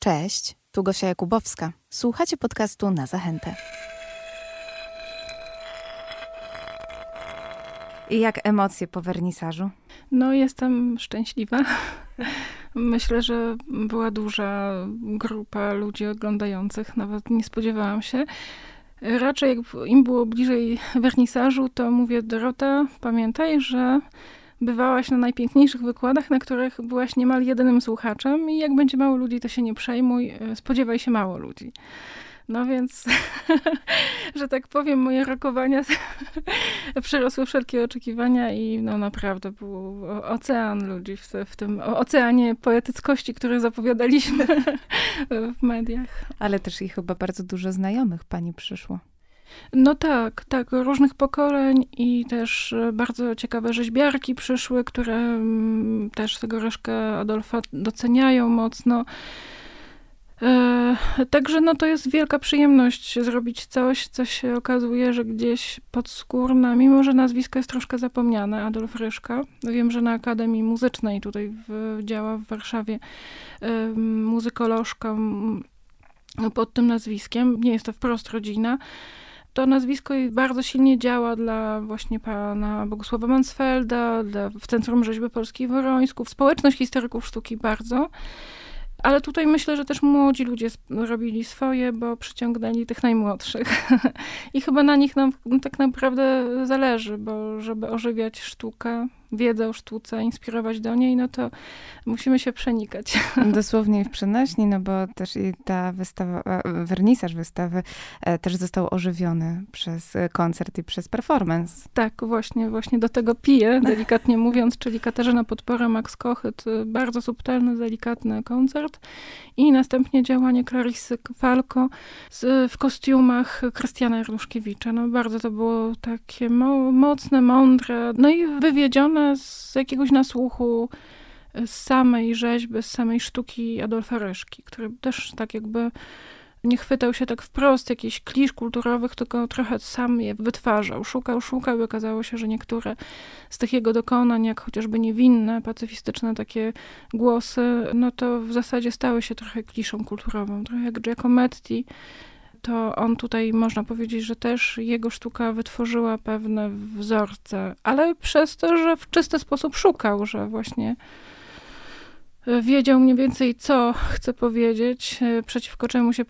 Cześć, tu Gosia Jakubowska. Słuchacie podcastu na zachętę. I jak emocje po wernisażu? No, jestem szczęśliwa. Myślę, że była duża grupa ludzi oglądających, nawet nie spodziewałam się. Raczej jak im było bliżej wernisażu, to mówię, Dorota, pamiętaj, że bywałaś na najpiękniejszych wykładach, na których byłaś niemal jedynym słuchaczem i jak będzie mało ludzi, to się nie przejmuj, spodziewaj się mało ludzi. No więc, że tak powiem, moje rokowania przerosły wszelkie oczekiwania i no naprawdę był ocean ludzi w, w tym oceanie poetyckości, który zapowiadaliśmy w mediach. Ale też i chyba bardzo dużo znajomych pani przyszło. No tak, tak, różnych pokoleń i też bardzo ciekawe rzeźbiarki przyszły, które mm, też tego Reszkę Adolfa doceniają mocno. E, także no to jest wielka przyjemność zrobić coś, co się okazuje, że gdzieś podskórna, mimo że nazwisko jest troszkę zapomniane, Adolf Ryszka. Wiem, że na Akademii Muzycznej tutaj w, działa w Warszawie e, muzykolożka pod tym nazwiskiem. Nie jest to wprost rodzina. To nazwisko bardzo silnie działa dla właśnie pana Bogusława Mansfelda, dla, w Centrum Rzeźby Polskiej w Worońsku, w społeczność historyków sztuki bardzo. Ale tutaj myślę, że też młodzi ludzie robili swoje, bo przyciągnęli tych najmłodszych. I chyba na nich nam tak naprawdę zależy, bo żeby ożywiać sztukę, wiedzę o sztuce, inspirować do niej, no to musimy się przenikać. Dosłownie w przenośni, no bo też i ta wystawa, e, wernisaż wystawy e, też został ożywiony przez koncert i przez performance. Tak, właśnie, właśnie do tego piję, delikatnie mówiąc, czyli Katarzyna Podpora, Max Kochyt, bardzo subtelny, delikatny koncert i następnie działanie Clarissy Falco z, w kostiumach Krystiana Jarnuszkiewicza. No bardzo to było takie mo mocne, mądre, no i wywiedzione z jakiegoś nasłuchu z samej rzeźby, z samej sztuki Adolfa Ryszki, który też tak jakby nie chwytał się tak wprost jakichś klisz kulturowych, tylko trochę sam je wytwarzał. Szukał, szukał i okazało się, że niektóre z tych jego dokonań, jak chociażby niewinne, pacyfistyczne takie głosy, no to w zasadzie stały się trochę kliszą kulturową. Trochę jak Giacometti, to on tutaj można powiedzieć, że też jego sztuka wytworzyła pewne wzorce, ale przez to, że w czysty sposób szukał, że właśnie wiedział mniej więcej, co chce powiedzieć, e, przeciwko czemu się e,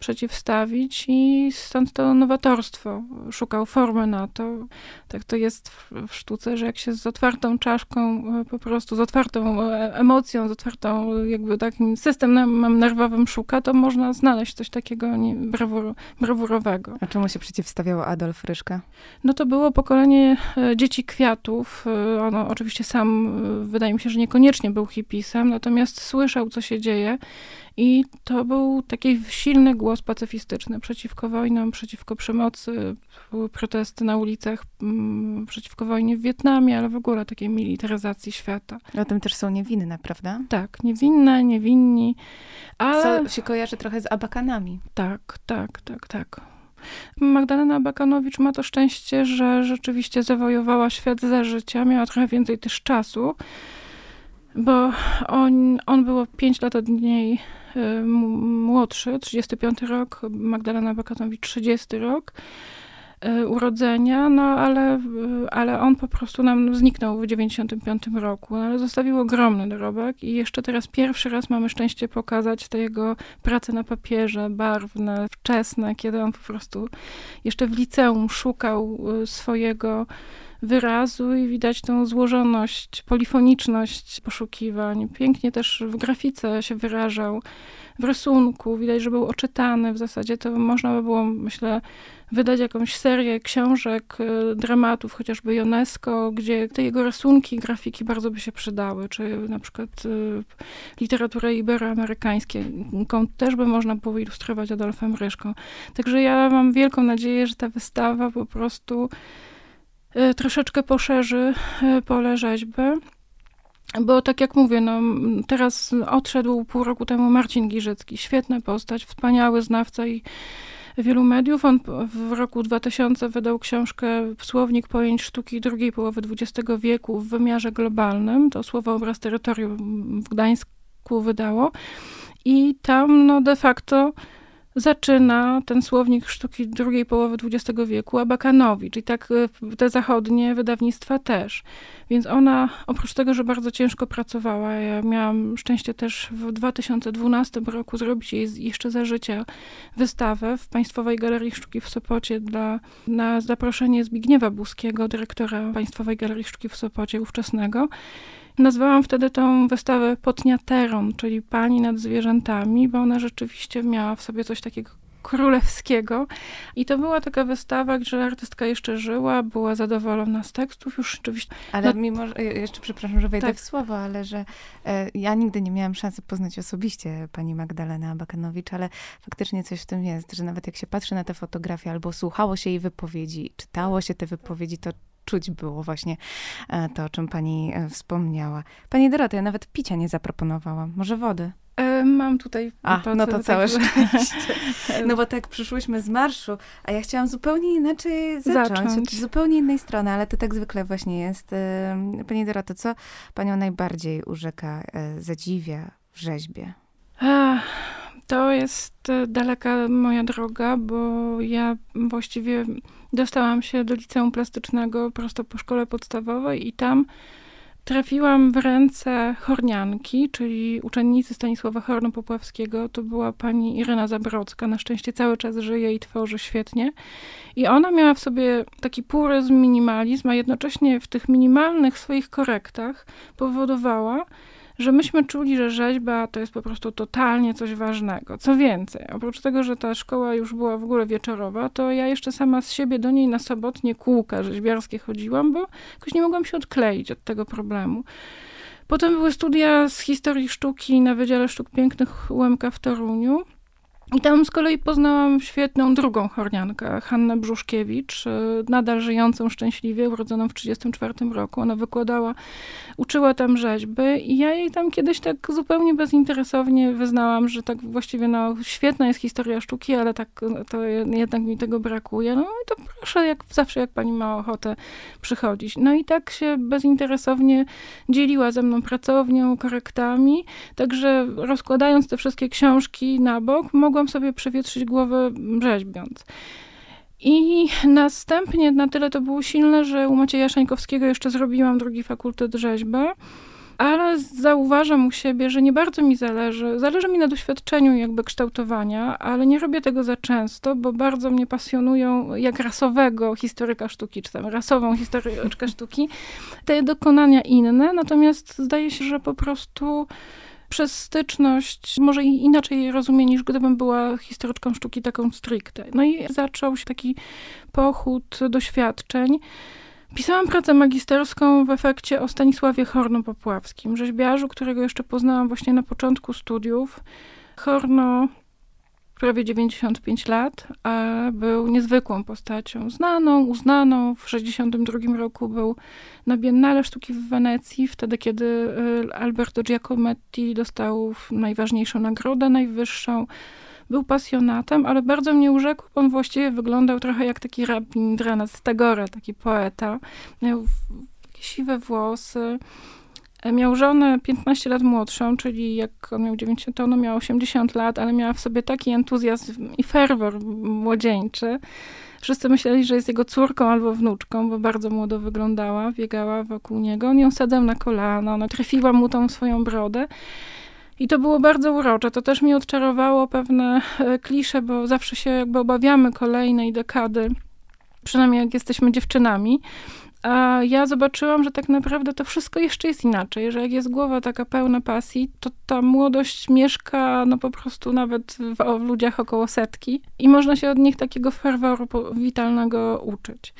przeciwstawić i stąd to nowatorstwo. Szukał formy na to. Tak to jest w sztuce, że jak się z otwartą czaszką, e, po prostu z otwartą emocją, z otwartą jakby takim systemem nerwowym szuka, to można znaleźć coś takiego nie, brawur, brawurowego. A czemu się przeciwstawiał Adolf Ryszka? No to było pokolenie dzieci kwiatów. Ono oczywiście sam, wydaje mi się, że niekoniecznie był hipisem, natomiast słyszał, co się dzieje i to był taki silny głos pacyfistyczny przeciwko wojnom, przeciwko przemocy, były protesty na ulicach mm, przeciwko wojnie w Wietnamie, ale w ogóle takiej militaryzacji świata. O tym też są niewinne, prawda? Tak, niewinne, niewinni, ale... Co się kojarzy trochę z abakanami. Tak, tak, tak, tak. Magdalena Bakanowicz ma to szczęście, że rzeczywiście zawojowała świat za życia, miała trochę więcej też czasu bo on, on było 5 lat od niej y, młodszy, 35 rok, Magdalena Bakanowicz 30 rok y, urodzenia, no ale, y, ale on po prostu nam zniknął w 95 roku, no, ale zostawił ogromny dorobek i jeszcze teraz pierwszy raz mamy szczęście pokazać te jego prace na papierze, barwne, wczesne, kiedy on po prostu jeszcze w liceum szukał swojego wyrazu i widać tą złożoność, polifoniczność poszukiwań. Pięknie też w grafice się wyrażał, w rysunku. Widać, że był oczytany. W zasadzie to można by było, myślę, wydać jakąś serię książek, y, dramatów, chociażby UNESCO, gdzie te jego rysunki, grafiki bardzo by się przydały, czy na przykład y, literaturę iberoamerykańską też by można było ilustrować Adolfem Ryszką. Także ja mam wielką nadzieję, że ta wystawa po prostu troszeczkę poszerzy e, pole rzeźby. Bo tak jak mówię, no, teraz odszedł pół roku temu Marcin Giżycki, świetna postać, wspaniały znawca i wielu mediów. On w roku 2000 wydał książkę Słownik pojęć sztuki drugiej połowy XX wieku w wymiarze globalnym. To słowo obraz terytorium w Gdańsku wydało. I tam no de facto zaczyna ten słownik sztuki drugiej połowy XX wieku Abakanowicz i tak e, te zachodnie wydawnictwa też. Więc ona, oprócz tego, że bardzo ciężko pracowała, ja miałam szczęście też w 2012 roku zrobić jej jeszcze za życia wystawę w Państwowej Galerii Sztuki w Sopocie dla, na zaproszenie Zbigniewa Buskiego, dyrektora Państwowej Galerii Sztuki w Sopocie ówczesnego. Nazwałam wtedy tą wystawę Potniateron, czyli pani nad zwierzętami, bo ona rzeczywiście miała w sobie coś takiego królewskiego. I to była taka wystawa, gdzie artystka jeszcze żyła, była zadowolona z tekstów, już rzeczywiście. Ale no, mimo, że, jeszcze przepraszam, że wejdę tak. w słowo, ale że e, ja nigdy nie miałam szansy poznać osobiście pani Magdalena Bakanowicz, ale faktycznie coś w tym jest, że nawet jak się patrzy na te fotografie albo słuchało się jej wypowiedzi, czytało się te wypowiedzi, to czuć było właśnie e, to, o czym pani e, wspomniała. Pani Dorota, ja nawet picia nie zaproponowałam. Może wody? E, mam tutaj. A, to, no to całe szczęście. No bo tak przyszłyśmy z marszu, a ja chciałam zupełnie inaczej zacząć. zacząć. Od zupełnie innej strony, ale to tak zwykle właśnie jest. Pani Doroto, co panią najbardziej urzeka, zadziwia w rzeźbie? To jest daleka moja droga, bo ja właściwie dostałam się do liceum plastycznego prosto po szkole podstawowej i tam trafiłam w ręce Hornianki, czyli uczennicy Stanisława Horno-Popławskiego. To była pani Irena Zabrocka. Na szczęście cały czas żyje i tworzy świetnie. I ona miała w sobie taki puryzm, minimalizm, a jednocześnie w tych minimalnych swoich korektach powodowała, że myśmy czuli, że rzeźba to jest po prostu totalnie coś ważnego. Co więcej, oprócz tego, że ta szkoła już była w ogóle wieczorowa, to ja jeszcze sama z siebie do niej na sobotnie kółka rzeźbiarskie chodziłam, bo jakoś nie mogłam się odkleić od tego problemu. Potem były studia z historii sztuki na Wydziale Sztuk Pięknych UMK w Toruniu. I tam z kolei poznałam świetną drugą horniankę, Hannę Brzuszkiewicz, e, nadal żyjącą szczęśliwie, urodzoną w 1934 roku. Ona wykładała, uczyła tam rzeźby i ja jej tam kiedyś tak zupełnie bezinteresownie wyznałam, że tak właściwie no, świetna jest historia sztuki, ale tak to jednak mi tego brakuje. No i to proszę, jak zawsze, jak pani ma ochotę przychodzić. No i tak się bezinteresownie dzieliła ze mną pracownią, korektami, także rozkładając te wszystkie książki na bok, mogłam mogłam sobie przewietrzyć głowę rzeźbiąc. I następnie na tyle to było silne, że u Macieja Szańkowskiego jeszcze zrobiłam drugi fakultet rzeźby, ale zauważam u siebie, że nie bardzo mi zależy. Zależy mi na doświadczeniu jakby kształtowania, ale nie robię tego za często, bo bardzo mnie pasjonują jak rasowego historyka sztuki, czy tam rasową historyczkę sztuki, te dokonania inne, natomiast zdaje się, że po prostu przez styczność, może inaczej je rozumie niż gdybym była historyczką sztuki taką stricte. No i zaczął się taki pochód doświadczeń. Pisałam pracę magisterską w efekcie o Stanisławie Horno-Popławskim, rzeźbiarzu, którego jeszcze poznałam właśnie na początku studiów. Horno prawie 95 lat, a był niezwykłą postacią, znaną, uznaną. W 62 roku był na Biennale Sztuki w Wenecji, wtedy kiedy y, Alberto Giacometti dostał najważniejszą nagrodę, najwyższą. Był pasjonatem, ale bardzo mnie urzekł. On właściwie wyglądał trochę jak taki Rabindranath z Tagore, taki poeta. Miał siwe włosy, Miał żonę 15 lat młodszą, czyli jak on miał 90, to ona miała 80 lat, ale miała w sobie taki entuzjazm i ferwor młodzieńczy. Wszyscy myśleli, że jest jego córką albo wnuczką, bo bardzo młodo wyglądała, biegała wokół niego. On ją sadzał na kolana, ona trafiła mu tą swoją brodę. I to było bardzo urocze. To też mi odczarowało pewne e, klisze, bo zawsze się jakby obawiamy kolejnej dekady, przynajmniej jak jesteśmy dziewczynami, a ja zobaczyłam, że tak naprawdę to wszystko jeszcze jest inaczej, że jak jest głowa taka pełna pasji, to ta młodość mieszka no po prostu nawet w, w ludziach około setki i można się od nich takiego ferworu witalnego uczyć.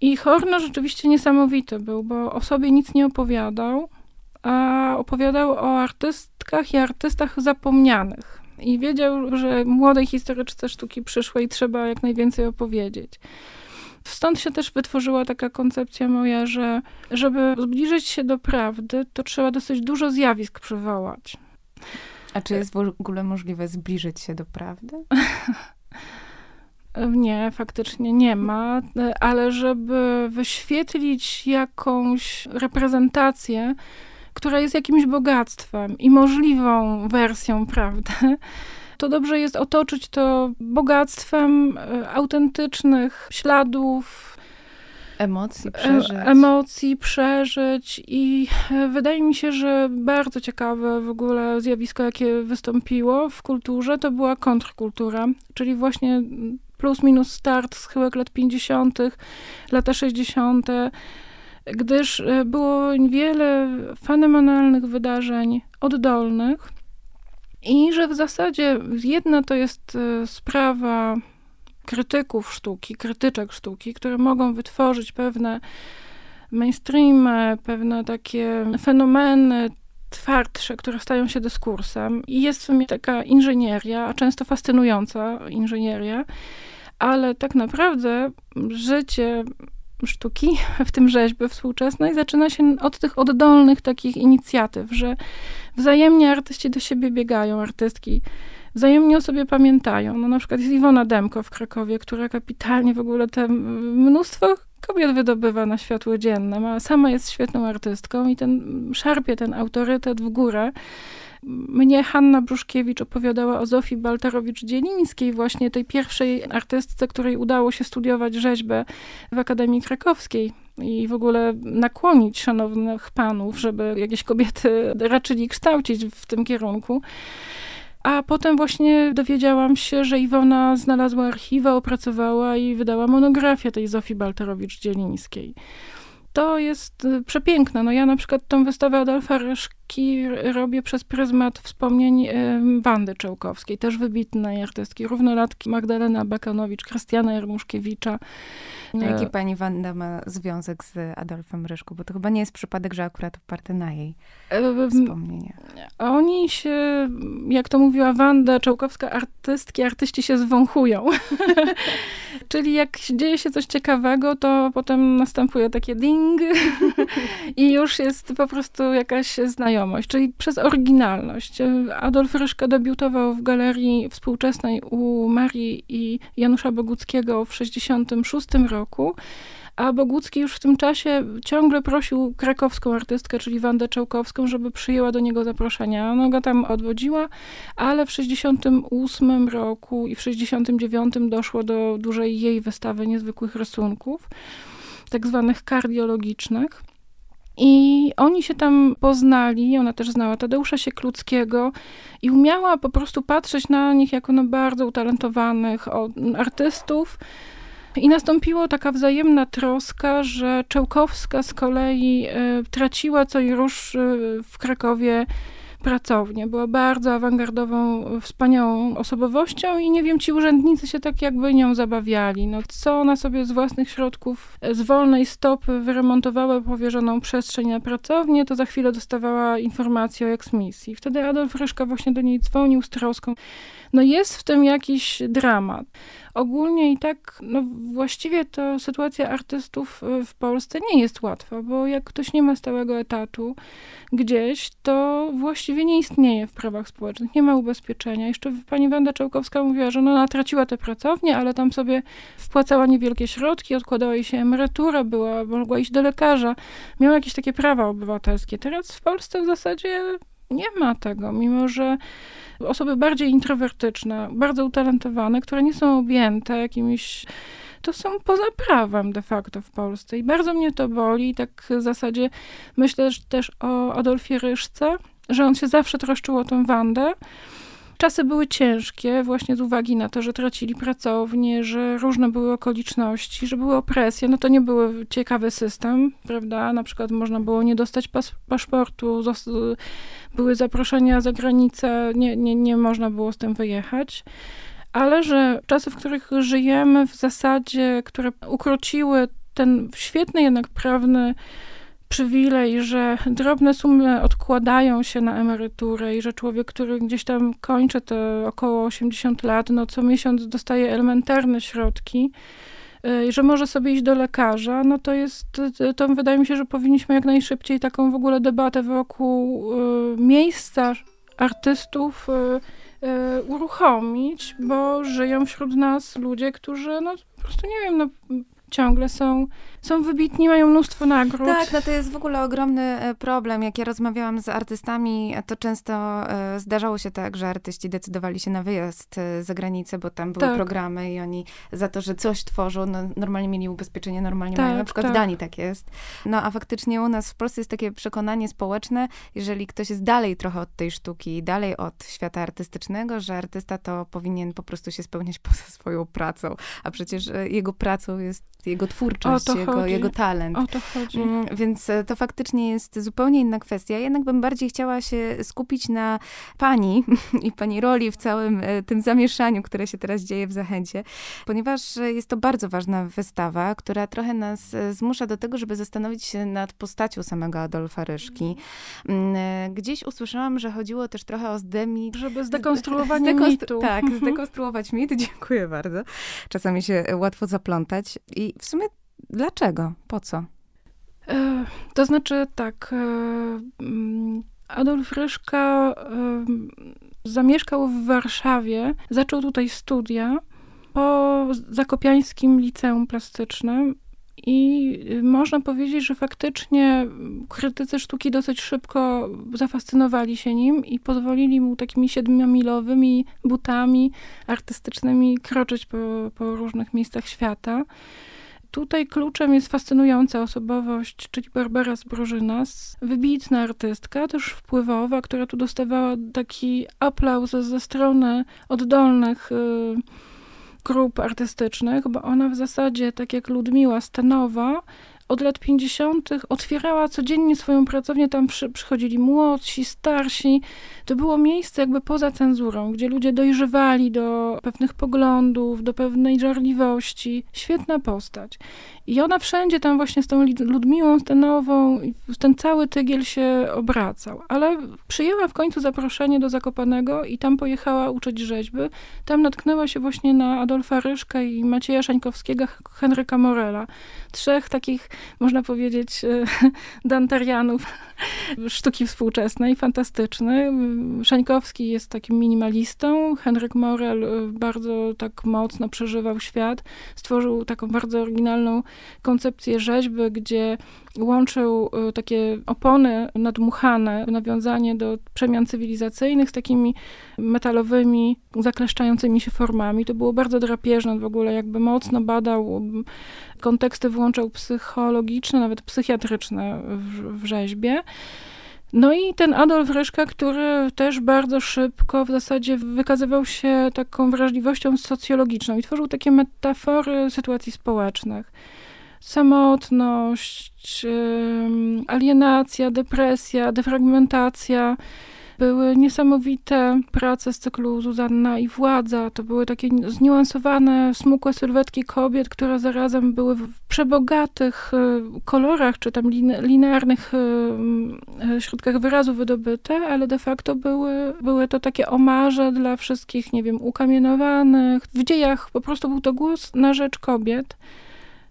I Horno rzeczywiście niesamowity był, bo o sobie nic nie opowiadał, a opowiadał o artystkach i artystach zapomnianych. I wiedział, że młodej historyczce sztuki przyszłej trzeba jak najwięcej opowiedzieć. Stąd się też wytworzyła taka koncepcja moja, że żeby zbliżyć się do prawdy, to trzeba dosyć dużo zjawisk przywołać. A czy jest w ogóle możliwe zbliżyć się do prawdy? Nie, faktycznie nie ma, ale żeby wyświetlić jakąś reprezentację która jest jakimś bogactwem i możliwą wersją prawdy, to dobrze jest otoczyć to bogactwem e, autentycznych śladów, Emocji, przeżyć. Emocji, przeżyć i e, wydaje mi się, że bardzo ciekawe w ogóle zjawisko, jakie wystąpiło w kulturze, to była kontrkultura, czyli właśnie plus minus start schyłek lat 50., lata 60., gdyż e, było wiele fenomenalnych wydarzeń oddolnych i że w zasadzie jedna to jest e, sprawa krytyków sztuki, krytyczek sztuki, które mogą wytworzyć pewne mainstreamy, pewne takie fenomeny twardsze, które stają się dyskursem. I jest w sumie taka inżynieria, a często fascynująca inżynieria, ale tak naprawdę życie sztuki, w tym rzeźby współczesnej, zaczyna się od tych oddolnych takich inicjatyw, że wzajemnie artyści do siebie biegają, artystki wzajemnie o sobie pamiętają. No na przykład jest Iwona Demko w Krakowie, która kapitalnie w ogóle te mnóstwo kobiet wydobywa na światło dzienne. Ma, sama jest świetną artystką i ten szarpie ten autorytet w górę. Mnie Hanna Bruszkiewicz opowiadała o Zofii Baltarowicz-Dzielińskiej, właśnie tej pierwszej artystce, której udało się studiować rzeźbę w Akademii Krakowskiej i w ogóle nakłonić szanownych panów, żeby jakieś kobiety raczyli kształcić w tym kierunku. A potem właśnie dowiedziałam się, że Iwona znalazła archiwa, opracowała i wydała monografię tej Zofii Balterowicz-Dzielińskiej. To jest y, przepiękne. No ja na przykład tą wystawę Adolfa Ryszki robię przez pryzmat wspomnień Wandy Czełkowskiej, też wybitnej artystki, równolatki Magdalena Bakanowicz, Krystiana Jarmuszkiewicza, Jaki pani Wanda ma związek z Adolfem Ryszką? Bo to chyba nie jest przypadek, że akurat oparte na jej wspomnieniach. Oni się, jak to mówiła Wanda Czołkowska, artystki, artyści się zwąchują. Czyli jak dzieje się coś ciekawego, to potem następuje takie ding i już jest po prostu jakaś znajomość, czyli przez oryginalność. Adolf Ryszka debiutował w galerii współczesnej u Marii i Janusza Boguckiego w 66 roku. A Bogucki już w tym czasie ciągle prosił krakowską artystkę, czyli Wandę Czołkowską, żeby przyjęła do niego zaproszenia. Ona go tam odwodziła, ale w 68 roku i w 69 doszło do dużej jej wystawy niezwykłych rysunków, tak zwanych kardiologicznych. I oni się tam poznali, ona też znała Tadeusza Siekluckiego i umiała po prostu patrzeć na nich jako na bardzo utalentowanych artystów, i nastąpiła taka wzajemna troska, że Czełkowska z kolei e, traciła co i rusz e, w Krakowie pracownię. Była bardzo awangardową, wspaniałą osobowością i nie wiem, ci urzędnicy się tak jakby nią zabawiali. No, co ona sobie z własnych środków, z wolnej stopy wyremontowała powierzoną przestrzeń na pracownię, to za chwilę dostawała informację o eksmisji. Wtedy Adolf Ryszka właśnie do niej dzwonił z troską. No jest w tym jakiś dramat. Ogólnie i tak, no właściwie to sytuacja artystów y, w Polsce nie jest łatwa, bo jak ktoś nie ma stałego etatu gdzieś, to właściwie nie istnieje w prawach społecznych, nie ma ubezpieczenia. Jeszcze pani Wanda Czołkowska mówiła, że no, ona traciła te pracownie, ale tam sobie wpłacała niewielkie środki, odkładała jej się emerytura, była, mogła iść do lekarza, miała jakieś takie prawa obywatelskie. Teraz w Polsce w zasadzie nie ma tego, mimo że osoby bardziej introwertyczne, bardzo utalentowane, które nie są objęte jakimiś to są poza prawem de facto w Polsce. I bardzo mnie to boli. I tak w zasadzie myślę też o Adolfie Ryszce, że on się zawsze troszczył o tę Wandę. Czasy były ciężkie właśnie z uwagi na to, że tracili pracownię, że różne były okoliczności, że były opresje. No to nie był ciekawy system, prawda? Na przykład można było nie dostać pas paszportu, były zaproszenia za granicę, nie, nie, nie można było z tym wyjechać. Ale że czasy, w których żyjemy, w zasadzie, które ukróciły ten świetny jednak prawny przywilej, że drobne sumy odkładają się na emeryturę i że człowiek, który gdzieś tam kończy te około 80 lat, no co miesiąc dostaje elementarne środki, y, i że może sobie iść do lekarza, no to jest, to wydaje mi się, że powinniśmy jak najszybciej taką w ogóle debatę wokół y, miejsca artystów y, uruchomić, bo żyją wśród nas ludzie, którzy no po prostu, nie wiem, no ciągle są, są wybitni, mają mnóstwo nagród. Tak, no to jest w ogóle ogromny e, problem. Jak ja rozmawiałam z artystami, to często e, zdarzało się tak, że artyści decydowali się na wyjazd e, za granicę, bo tam były tak. programy i oni za to, że coś tworzą, no, normalnie mieli ubezpieczenie, normalnie tak, mają. Na przykład tak. w Danii tak jest. No a faktycznie u nas w Polsce jest takie przekonanie społeczne, jeżeli ktoś jest dalej trochę od tej sztuki, dalej od świata artystycznego, że artysta to powinien po prostu się spełniać poza swoją pracą, a przecież jego pracą jest jego twórczość, jego, jego talent. O to chodzi. Mm, więc e, to faktycznie jest zupełnie inna kwestia. Jednak bym bardziej chciała się skupić na pani i pani roli w całym e, tym zamieszaniu, które się teraz dzieje w Zachęcie, ponieważ jest to bardzo ważna wystawa, która trochę nas e, zmusza do tego, żeby zastanowić się nad postacią samego Adolfa Ryszki. Mm, gdzieś usłyszałam, że chodziło też trochę o zdemi... Żeby zdekonstruowanie zdekonstru- mitu. Tak, mhm. zdekonstruować mit. Dziękuję bardzo. Czasami się łatwo zaplątać. I w sumie dlaczego? Po co? E, to znaczy tak, e, mm, Adolf Ryszka e, zamieszkał w Warszawie, zaczął tutaj studia po Zakopiańskim Liceum Plastycznym i można powiedzieć, że faktycznie krytycy sztuki dosyć szybko zafascynowali się nim i pozwolili mu takimi siedmiomilowymi butami artystycznymi kroczyć po, po różnych miejscach świata. Tutaj kluczem jest fascynująca osobowość, czyli Barbara Zbrożyna, wybitna artystka, też wpływowa, która tu dostawała taki aplauz ze strony oddolnych y, grup artystycznych, bo ona w zasadzie, tak jak Ludmiła Stanowa, od lat 50. otwierała codziennie swoją pracownię, tam przy, przychodzili młodsi, starsi. To było miejsce jakby poza cenzurą, gdzie ludzie dojrzewali do pewnych poglądów, do pewnej żarliwości. Świetna postać. I ona wszędzie tam właśnie z tą Ludmiłą Stenową, ten cały tygiel się obracał. Ale przyjęła w końcu zaproszenie do Zakopanego i tam pojechała uczyć rzeźby. Tam natknęła się właśnie na Adolfa Ryszka i Macieja Szańkowskiego, Henryka Morela. Trzech takich, można powiedzieć, e, dantarianów sztuki współczesnej, fantastyczny. Szańkowski jest takim minimalistą. Henryk Morel e, bardzo tak mocno przeżywał świat. Stworzył taką bardzo oryginalną koncepcję rzeźby, gdzie łączył y, takie opony nadmuchane, nawiązanie do przemian cywilizacyjnych z takimi metalowymi, zakleszczającymi się formami. To było bardzo drapieżne w ogóle, jakby mocno badał, konteksty włączał psychologiczne, nawet psychiatryczne w, w rzeźbie. No i ten Adolf Ryszka, który też bardzo szybko w zasadzie wykazywał się taką wrażliwością socjologiczną i tworzył takie metafory sytuacji społecznych samotność, alienacja, depresja, defragmentacja. Były niesamowite prace z cyklu Zuzanna i Władza. To były takie zniuansowane, smukłe sylwetki kobiet, które zarazem były w przebogatych e, kolorach, czy tam linearnych e, e, środkach wyrazu wydobyte, ale de facto były, były to takie omarze dla wszystkich, nie wiem, ukamienowanych. W dziejach po prostu był to głos na rzecz kobiet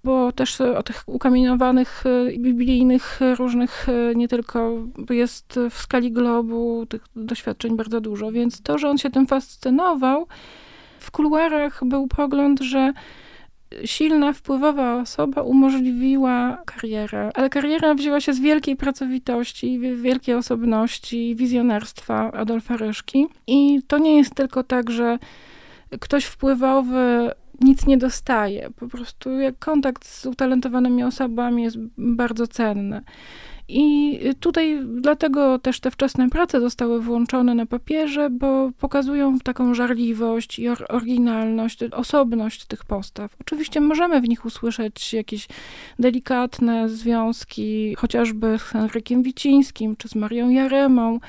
bo też o tych ukamienowanych e, biblijnych różnych, e, nie tylko jest w skali globu tych doświadczeń bardzo dużo, więc to, że on się tym fascynował, w kuluarach był pogląd, że silna, wpływowa osoba umożliwiła karierę, ale kariera wzięła się z wielkiej pracowitości, wielkiej osobności, wizjonerstwa Adolfa Ryszki. I to nie jest tylko tak, że ktoś wpływowy nic nie dostaje. Po prostu jak kontakt z utalentowanymi osobami jest bardzo cenny. I tutaj dlatego też te wczesne prace zostały włączone na papierze, bo pokazują taką żarliwość i oryginalność, osobność tych postaw. Oczywiście możemy w nich usłyszeć jakieś delikatne związki, chociażby z Henrykiem Wicińskim czy z Marią Jaremą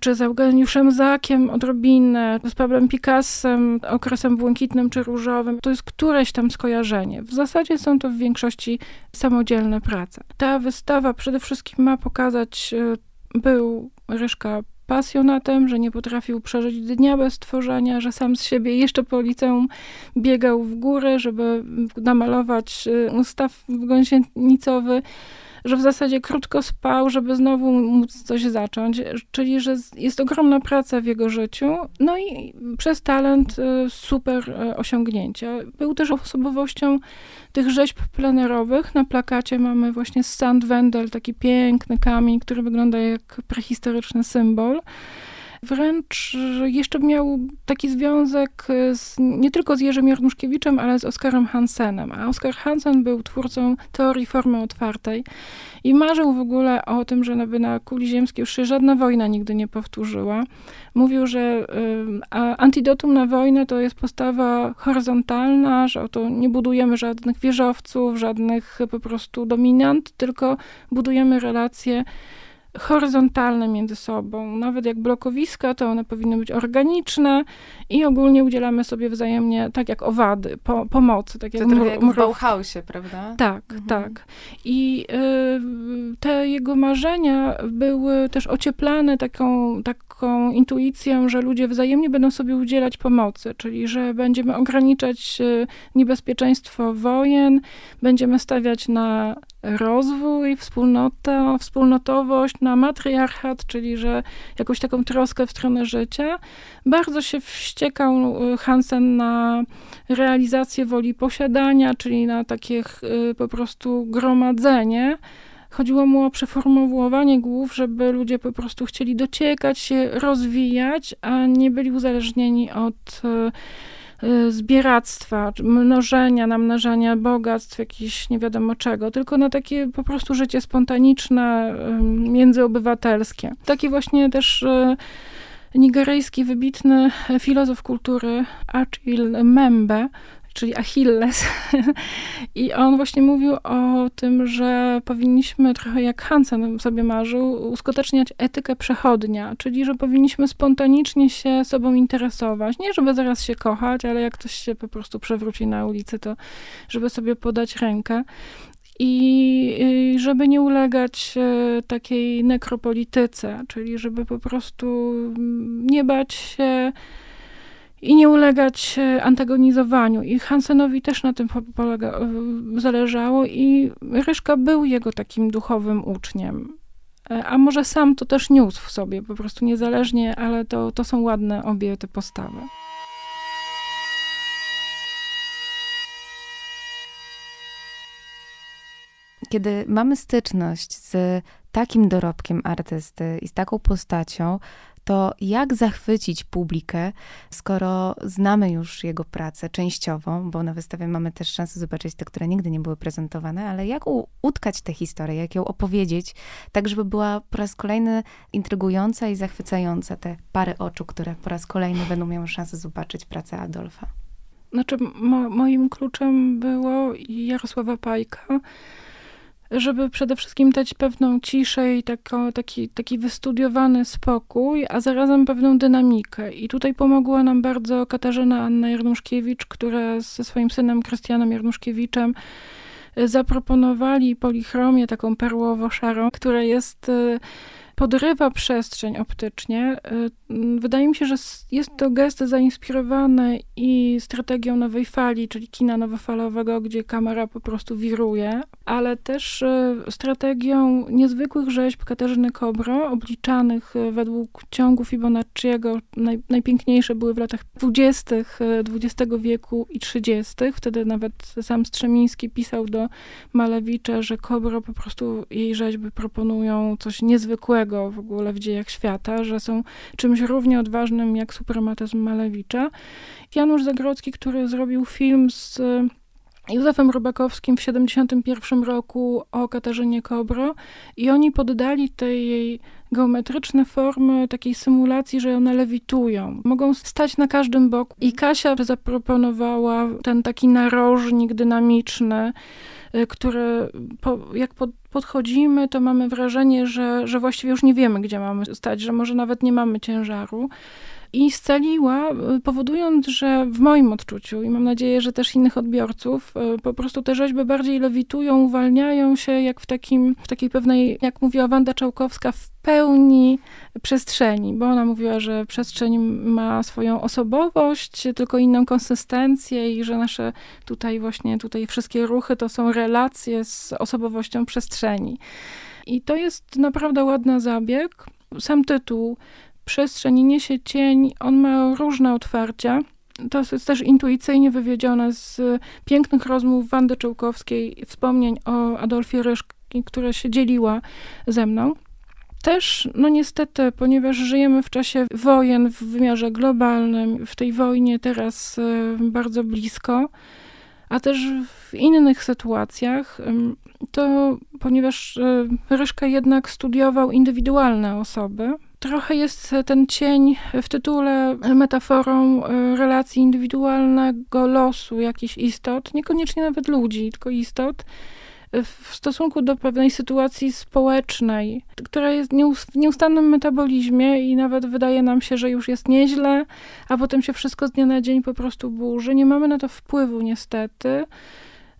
czy z Eugeniuszem Zakiem odrobinę, z Pablem Picassem, okresem błękitnym czy różowym. To jest któreś tam skojarzenie. W zasadzie są to w większości samodzielne prace. Ta wystawa przede wszystkim ma pokazać, e, był Ryszka pasjonatem, że nie potrafił przeżyć dnia bez tworzenia, że sam z siebie jeszcze po liceum biegał w górę, żeby namalować e, ustaw gąsienicowy że w zasadzie krótko spał, żeby znowu móc coś zacząć, czyli że jest ogromna praca w jego życiu, no i przez talent y, super y, osiągnięcia. Był też osobowością tych rzeźb plenerowych. Na plakacie mamy właśnie Sand Wendel, taki piękny kamień, który wygląda jak prehistoryczny symbol. Wręcz jeszcze miał taki związek z, nie tylko z Jerzym Jarnuszkiewiczem, ale z Oskarem Hansenem. A Oskar Hansen był twórcą teorii formy otwartej i marzył w ogóle o tym, że by na kuli ziemskiej już się żadna wojna nigdy nie powtórzyła. Mówił, że y, antidotum na wojnę to jest postawa horyzontalna, że oto nie budujemy żadnych wieżowców, żadnych po prostu dominant, tylko budujemy relacje horyzontalne między sobą. Nawet jak blokowiska, to one powinny być organiczne i ogólnie udzielamy sobie wzajemnie, tak jak owady, po, pomocy. Tak jak to trochę jak w Bauhausie, prawda? Tak, mhm. tak. I y, te jego marzenia były też ocieplane taką, taką intuicją, że ludzie wzajemnie będą sobie udzielać pomocy, czyli że będziemy ograniczać y, niebezpieczeństwo wojen, będziemy stawiać na rozwój, wspólnota, wspólnotowość, na matriarchat, czyli że jakąś taką troskę w stronę życia. Bardzo się wściekał y, Hansen na realizację woli posiadania, czyli na takie y, po prostu gromadzenie. Chodziło mu o przeformułowanie głów, żeby ludzie po prostu chcieli dociekać się, rozwijać, a nie byli uzależnieni od y, zbieractwa, mnożenia, namnażania bogactw, jakiś nie wiadomo czego, tylko na takie po prostu życie spontaniczne, międzyobywatelskie. Taki właśnie też y, nigeryjski wybitny filozof kultury Achille Membe czyli Achilles. I on właśnie mówił o tym, że powinniśmy trochę jak Hansen sobie marzył, uskuteczniać etykę przechodnia, czyli że powinniśmy spontanicznie się sobą interesować. Nie, żeby zaraz się kochać, ale jak ktoś się po prostu przewróci na ulicy, to żeby sobie podać rękę. I żeby nie ulegać e, takiej nekropolityce, czyli żeby po prostu nie bać się i nie ulegać e, antagonizowaniu. I Hansenowi też na tym polega, e, zależało i Ryszka był jego takim duchowym uczniem. E, a może sam to też niósł w sobie, po prostu niezależnie, ale to, to są ładne obie te postawy. Kiedy mamy styczność z takim dorobkiem artysty i z taką postacią, to jak zachwycić publikę, skoro znamy już jego pracę częściowo, bo na wystawie mamy też szansę zobaczyć te, które nigdy nie były prezentowane, ale jak utkać tę historię, jak ją opowiedzieć, tak żeby była po raz kolejny intrygująca i zachwycająca te pary oczu, które po raz kolejny będą miały szansę zobaczyć pracę Adolfa. Znaczy, mo moim kluczem było Jarosława Pajka, żeby przede wszystkim dać pewną ciszę i tako, taki, taki wystudiowany spokój, a zarazem pewną dynamikę. I tutaj pomogła nam bardzo Katarzyna Anna Jarnuszkiewicz, która ze swoim synem Krystianem Jarnuszkiewiczem e, zaproponowali polichromię taką perłowo-szarą, która jest e, podrywa przestrzeń optycznie. Y, wydaje mi się, że jest to gest zainspirowany i strategią nowej fali, czyli kina nowofalowego, gdzie kamera po prostu wiruje, ale też y, strategią niezwykłych rzeźb Katarzyny Kobro, obliczanych y, według ciągu Fibonacciego. Naj, najpiękniejsze były w latach 20. XX wieku i 30. Wtedy nawet sam Strzemiński pisał do Malewicza, że Kobro po prostu jej rzeźby proponują coś niezwykłego w ogóle w dziejach świata, że są czymś równie odważnym jak suprematyzm Malewicza. Janusz Zagrodzki, który zrobił film z Józefem Rybakowskim w 1971 roku o Katarzynie Kobro i oni poddali tej jej geometryczne formy takiej symulacji, że one lewitują. Mogą stać na każdym boku. I Kasia zaproponowała ten taki narożnik dynamiczny, y, który po, jak pod, podchodzimy, to mamy wrażenie, że, że właściwie już nie wiemy, gdzie mamy stać, że może nawet nie mamy ciężaru i scaliła, y, powodując, że w moim odczuciu i mam nadzieję, że też innych odbiorców, y, po prostu te rzeźby bardziej lewitują, uwalniają się jak w, takim, w takiej pewnej, jak mówiła Wanda Czałkowska, w pełni przestrzeni, bo ona mówiła, że przestrzeń ma swoją osobowość, tylko inną konsystencję i że nasze tutaj właśnie, tutaj wszystkie ruchy to są relacje z osobowością przestrzeni. I to jest naprawdę ładny zabieg. Sam tytuł Przestrzeń niesie cień, on ma różne otwarcia. To jest też intuicyjnie wywiedzione z pięknych rozmów Wandy Czołkowskiej, wspomnień o Adolfie Ryszki, która się dzieliła ze mną. Też, no niestety, ponieważ żyjemy w czasie wojen w wymiarze globalnym, w tej wojnie teraz e, bardzo blisko, a też w innych sytuacjach, to ponieważ e, Ryszka jednak studiował indywidualne osoby, trochę jest ten cień w tytule metaforą e, relacji indywidualnego losu jakichś istot, niekoniecznie nawet ludzi, tylko istot, w stosunku do pewnej sytuacji społecznej, która jest w nieustannym metabolizmie i nawet wydaje nam się, że już jest nieźle, a potem się wszystko z dnia na dzień po prostu burzy. Nie mamy na to wpływu niestety.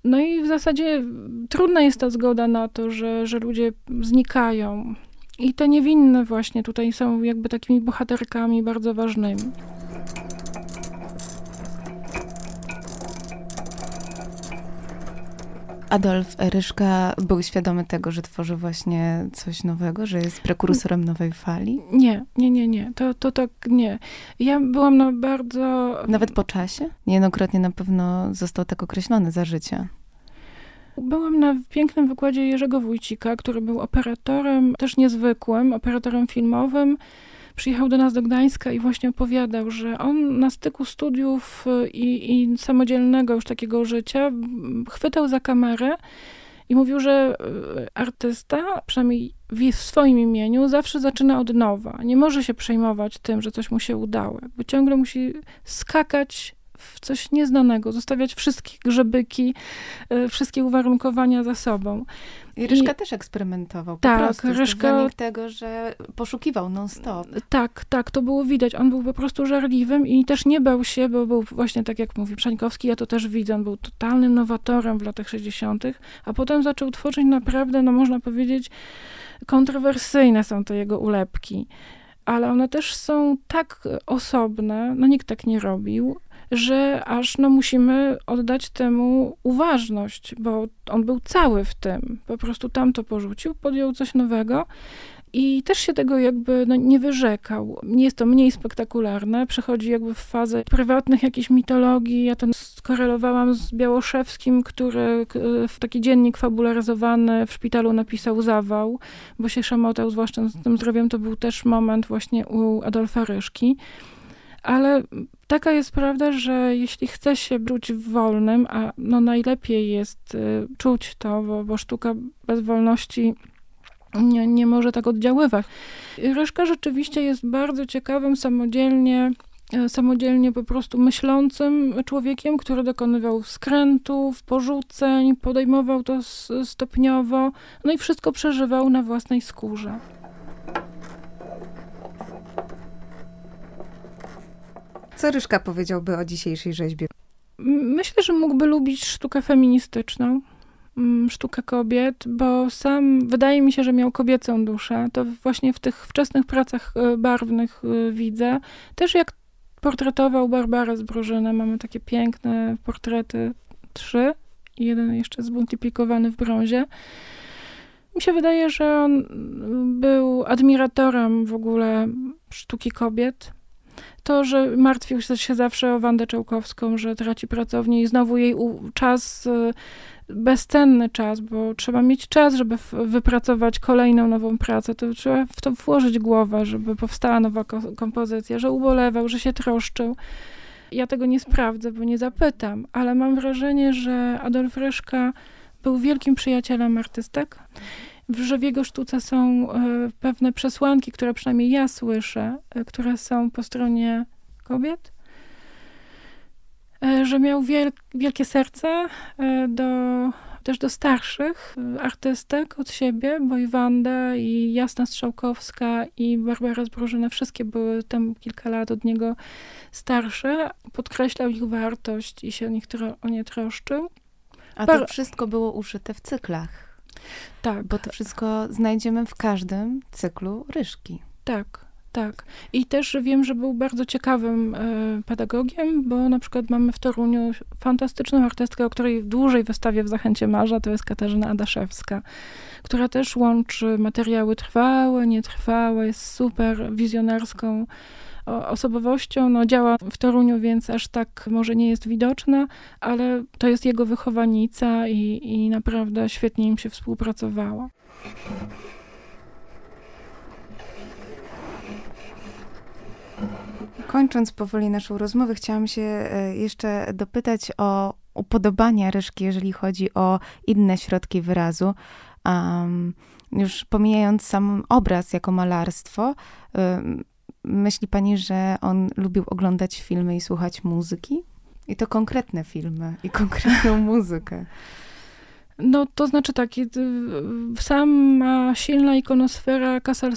No i w zasadzie trudna jest ta zgoda na to, że, że ludzie znikają. I te niewinne właśnie tutaj są jakby takimi bohaterkami bardzo ważnymi. Adolf Ryszka był świadomy tego, że tworzy właśnie coś nowego, że jest prekursorem nowej fali? Nie, nie, nie, nie. To, to tak nie. Ja byłam na bardzo... Nawet po czasie? Niejednokrotnie na pewno został tak określony za życia. Byłam na pięknym wykładzie Jerzego Wójcika, który był operatorem, też niezwykłym, operatorem filmowym. Przyjechał do nas do Gdańska i właśnie opowiadał, że on na styku studiów y, i, i samodzielnego już takiego życia chwytał za kamerę i mówił, że y, artysta, przynajmniej w swoim imieniu, zawsze zaczyna od nowa. Nie może się przejmować tym, że coś mu się udało. Jakby ciągle musi skakać w coś nieznanego, zostawiać wszystkie grzebyki, y, wszystkie uwarunkowania za sobą. I Ryszka I, też eksperymentował. Po tak, prostu, Ryszka. tego, że poszukiwał non-stop. Tak, tak, to było widać. On był po prostu żarliwym i też nie bał się, bo był właśnie tak jak mówi Przańkowski, ja to też widzę, on był totalnym nowatorem w latach 60., a potem zaczął tworzyć naprawdę, no można powiedzieć, kontrowersyjne są to jego ulepki ale one też są tak osobne, no nikt tak nie robił, że aż no, musimy oddać temu uważność, bo on był cały w tym. Po prostu tam to porzucił, podjął coś nowego. I też się tego jakby no, nie wyrzekał. Nie jest to mniej spektakularne, przechodzi jakby w fazę prywatnych jakichś mitologii. Ja to skorelowałam z Białoszewskim, który w taki dziennik fabularyzowany w szpitalu napisał zawał, bo się szamotał, zwłaszcza z tym zdrowiem. To był też moment właśnie u Adolfa Ryszki. Ale taka jest prawda, że jeśli chce się czuć wolnym, a no najlepiej jest y, czuć to, bo, bo sztuka bez wolności nie, nie może tak oddziaływać. Ryszka rzeczywiście jest bardzo ciekawym, samodzielnie y, samodzielnie po prostu myślącym człowiekiem, który dokonywał skrętów, porzuceń, podejmował to stopniowo, no i wszystko przeżywał na własnej skórze. Co Ryszka powiedziałby o dzisiejszej rzeźbie? Myślę, że mógłby lubić sztukę feministyczną, mm, sztukę kobiet, bo sam wydaje mi się, że miał kobiecą duszę. To właśnie w tych wczesnych pracach e, barwnych e, widzę. Też jak portretował Barbarę z Brożyna, mamy takie piękne portrety, trzy, jeden jeszcze zmultiplikowany w brązie. Mi się wydaje, że on był admiratorem w ogóle sztuki kobiet to, że martwił się zawsze o Wandę Czołkowską, że traci pracownię i znowu jej czas, y, bezcenny czas, bo trzeba mieć czas, żeby wypracować kolejną nową pracę, to trzeba w to włożyć głowę, żeby powstała nowa kompozycja, że ubolewał, że się troszczył. Ja tego nie sprawdzę, bo nie zapytam, ale mam wrażenie, że Adolf Ryszka był wielkim przyjacielem artystek że w jego sztuce są e, pewne przesłanki, które przynajmniej ja słyszę, e, które są po stronie kobiet. E, że miał wiel wielkie serce do, też do starszych artystek od siebie, bo i Wanda, i Jasna Strzałkowska, i Barbara Zbrożyna, wszystkie były tam kilka lat od niego starsze. Podkreślał ich wartość i się o, nich o nie troszczył. A to wszystko było uszyte w cyklach Tak. Bo to wszystko znajdziemy w każdym cyklu Ryszki. Tak, tak. I też wiem, że był bardzo ciekawym e, pedagogiem, bo na przykład mamy w Toruniu fantastyczną artystkę, o której dłużej wystawię w Zachęcie Marza, to jest Katarzyna Adaszewska, która też łączy materiały trwałe, nietrwałe, jest super wizjonerską osobowością. No, działa w Toruniu, więc aż tak może nie jest widoczna, ale to jest jego wychowanica i, i naprawdę świetnie im się współpracowało. Kończąc powoli naszą rozmowę, chciałam się e, jeszcze dopytać o upodobania Ryszki, jeżeli chodzi o inne środki wyrazu. Um, już pomijając sam obraz jako malarstwo, um, myśli pani, że on lubił oglądać filmy i słuchać muzyki? I to konkretne filmy i konkretną muzykę. No, to znaczy tak, sama silna ikonosfera Casal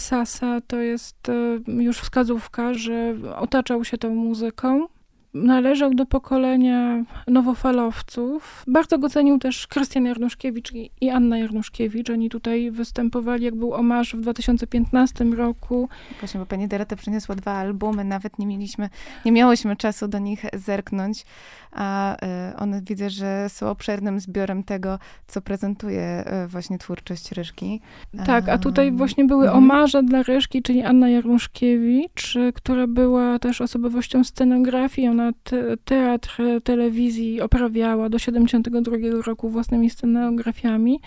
to jest e, już wskazówka, że otaczał się tą muzyką należał do pokolenia nowofalowców. Bardzo go cenił też Krystian Jarnuszkiewicz i Anna Jarnuszkiewicz. Oni tutaj występowali, jak był omarz w 2015 roku. Właśnie, bo pani Dorota przyniosła dwa albumy, nawet nie mieliśmy, nie miałyśmy czasu do nich zerknąć, a y, one widzę, że są obszernym zbiorem tego, co prezentuje y, właśnie twórczość Ryszki. Tak, a tutaj właśnie były mhm. omarze dla Ryszki, czyli Anna Jarnuszkiewicz, która była też osobowością scenografii. Ona te, teatr telewizji oprawiała do 72 roku własnymi scenografiami.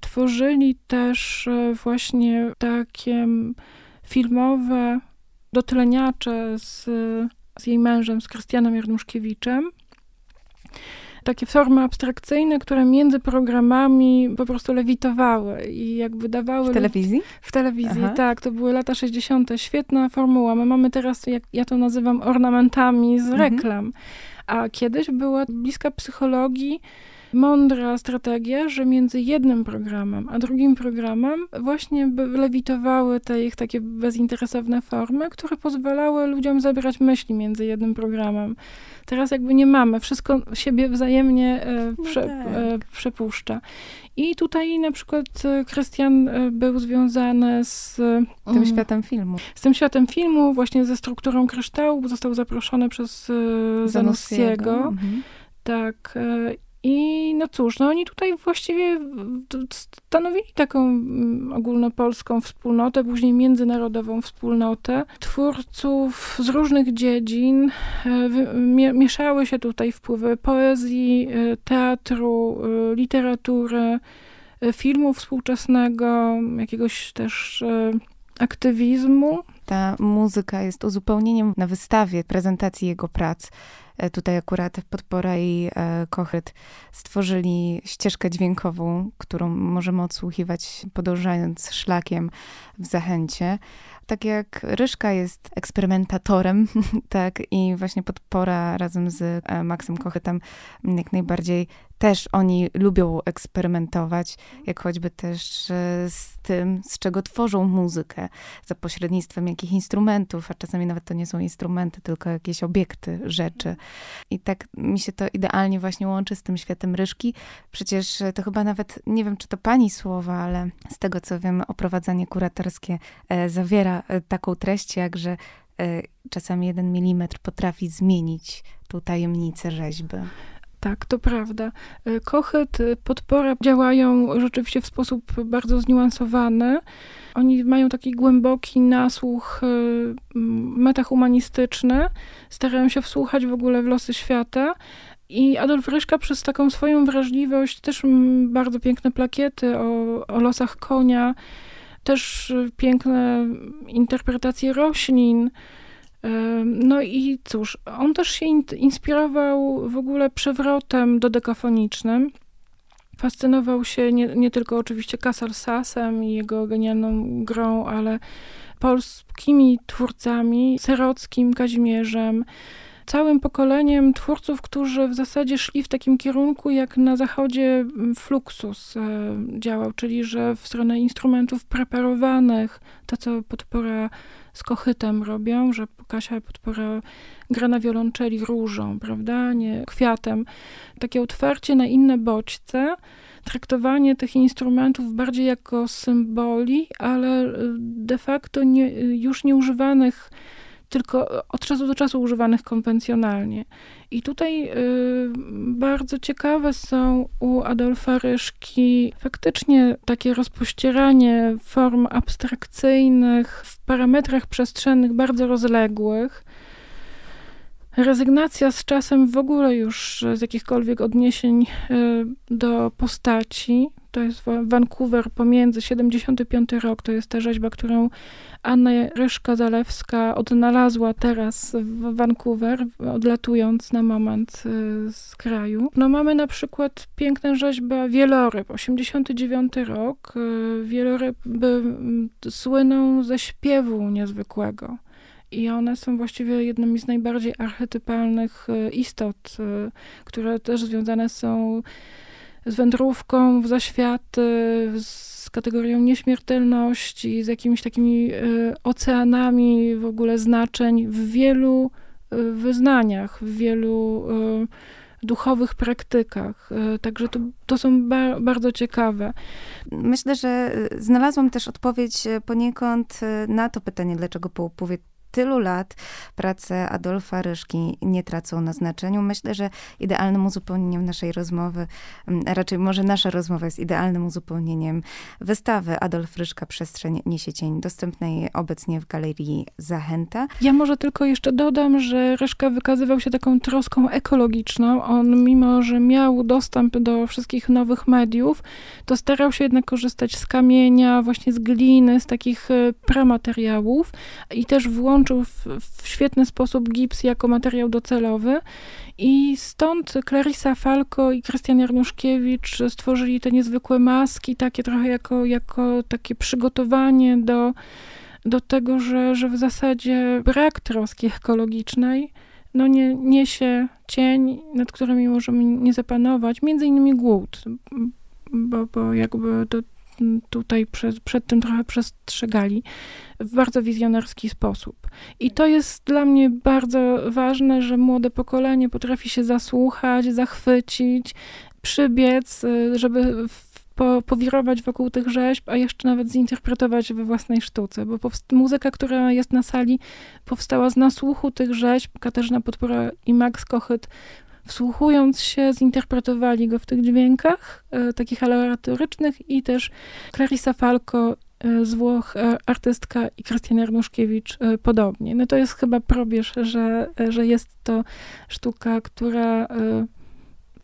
Tworzyli też e, właśnie takie filmowe dotleniacze z, z jej mężem, z Krystianem Jarnuszkiewiczem takie formy abstrakcyjne, które między programami po prostu lewitowały i jakby dawały... W telewizji? W telewizji, Aha. tak. To były lata 60. Świetna formuła. My mamy teraz, jak ja to nazywam, ornamentami z mhm. reklam. Mhm. A kiedyś była bliska psychologii mądra strategia, że między jednym programem a drugim programem właśnie lewitowały te ich takie bezinteresowne formy, które pozwalały ludziom zabrać myśli między jednym programem. Teraz jakby nie mamy, wszystko siebie wzajemnie e, no prze, no tak. przepuszcza. I tutaj na przykład e, Krystian był związany z tym um, światem filmu. Z tym światem filmu, właśnie ze strukturą kryształu, został zaproszony przez Zanussiego. Mhm. Tak. I no cóż, no oni tutaj właściwie stanowili taką mm, ogólnopolską wspólnotę, później międzynarodową wspólnotę twórców z różnych dziedzin. E, mieszały się tutaj wpływy poezji, e, teatru, e, literatury, filmu współczesnego, jakiegoś też aktywizmu. Ta muzyka jest uzupełnieniem na wystawie prezentacji jego prac. E, tutaj akurat Podpora i e, Kochyt stworzyli ścieżkę dźwiękową, którą możemy odsłuchiwać podążając szlakiem w Zachęcie. Tak jak Ryszka jest eksperymentatorem, tak i właśnie Podpora razem z e, Maxem Kochytem jak najbardziej też oni lubią eksperymentować, jak choćby też e, z tym, z czego tworzą muzykę, za pośrednictwem jakich instrumentów, a czasami nawet to nie są instrumenty, tylko jakieś obiekty, rzeczy. I tak mi się to idealnie właśnie łączy z tym światem Ryszki. Przecież to chyba nawet, nie wiem czy to pani słowa, ale z tego co wiem, oprowadzanie kuratorskie e, zawiera e, taką treść, jak że czasami jeden milimetr potrafi zmienić tą tajemnicę rzeźby. Tak, to prawda. Y, Kochet, podpora działają rzeczywiście w sposób bardzo zniuansowany. Oni mają taki głęboki nasłuch metahumanistyczny, starają się wsłuchać w ogóle w losy świata. I Adolf Ryszka przez taką swoją wrażliwość, też bardzo piękne plakiety o, o losach konia, też piękne interpretacje roślin, no i cóż, on też się inspirował w ogóle przewrotem dodekafonicznym. Fascynował się nie, nie tylko oczywiście Kasal Sasem i jego genialną grą, ale polskimi twórcami, Serockim, Kazimierzem, całym pokoleniem twórców, którzy w zasadzie szli w takim kierunku, jak na zachodzie Fluxus e, działał, czyli że w stronę instrumentów preparowanych, to co podpora z kochytem robią, że Kasia Podpora gra na wiolonczeli różą, prawda, nie kwiatem. Takie otwarcie na inne bodźce, traktowanie tych instrumentów bardziej jako symboli, ale de facto nie, już nieużywanych tylko od czasu do czasu używanych konwencjonalnie. I tutaj y, bardzo ciekawe są u Adolfa Ryszki faktycznie takie rozpościeranie form abstrakcyjnych w parametrach przestrzennych bardzo rozległych. Rezygnacja z czasem w ogóle już z jakichkolwiek odniesień y, do postaci, to jest Vancouver pomiędzy 75 rok, to jest ta rzeźba, którą Anna Ryszka-Zalewska odnalazła teraz w Vancouver, odlatując na moment y, z kraju. No mamy na przykład piękną rzeźbę Wieloryb, 89 rok. Y, Wieloryby słyną ze śpiewu niezwykłego. I one są właściwie jednymi z najbardziej archetypalnych y, istot, które też związane są z wędrówką w zaświaty, z kategorią nieśmiertelności, z jakimiś takimi e, oceanami w ogóle znaczeń w wielu e, wyznaniach, w wielu e, duchowych praktykach. Także to, to są ba bardzo ciekawe. Myślę, że znalazłam też odpowiedź poniekąd na to pytanie, dlaczego po upływie tylu lat prace Adolfa Ryszki nie tracą na znaczeniu. Myślę, że idealnym uzupełnieniem naszej rozmowy, mm, raczej może nasza rozmowa jest idealnym uzupełnieniem wystawy Adolf Ryszka Przestrzeń Niesie Cień, dostępnej obecnie w Galerii Zachęta. Ja może tylko jeszcze dodam, że Ryszka wykazywał się taką troską ekologiczną. On, mimo że miał dostęp do wszystkich nowych mediów, to starał się jednak korzystać z kamienia, właśnie z gliny, z takich e, pramateriałów i też włączyć włączył w, w świetny sposób gips jako materiał docelowy. I stąd Clarissa Falco i Krystian Jarnuszkiewicz stworzyli te niezwykłe maski, takie trochę jako, jako takie przygotowanie do, do tego, że, że w zasadzie brak troski ekologicznej no nie, niesie cień, nad którymi możemy nie zapanować, między innymi głód, bo, bo jakby to, tutaj przed, przed tym trochę przestrzegali w bardzo wizjonerski sposób. I to jest dla mnie bardzo ważne, że młode pokolenie potrafi się zasłuchać, zachwycić, przybiec, y, żeby po, powirować wokół tych rzeźb, a jeszcze nawet zinterpretować we własnej sztuce, bo muzyka, która jest na sali, powstała z nasłuchu tych rzeźb. Katarzyna Podpora i Max Kochyt wsłuchując się, zinterpretowali go w tych dźwiękach, e, takich aleatorycznych i też Clarissa Falco e, z Włoch, e, artystka i Krystian Jarnuszkiewicz podobnie. No to jest chyba probierz, że, że jest to sztuka, która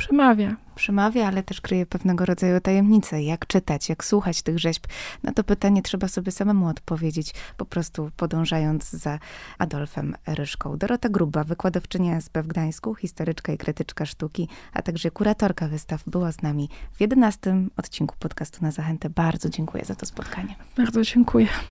przemawia przemawia, ale też kryje pewnego rodzaju tajemnice. Jak czytać, jak słuchać tych rzeźb? Na to pytanie trzeba sobie samemu odpowiedzieć, po prostu podążając za Adolfem Ryszką. Dorota Gruba, wykładowczynia SB w Gdańsku, historyczka i krytyczka sztuki, a także kuratorka wystaw, była z nami w jedenastym odcinku podcastu na Zachętę. Bardzo dziękuję za to spotkanie. Bardzo dziękuję.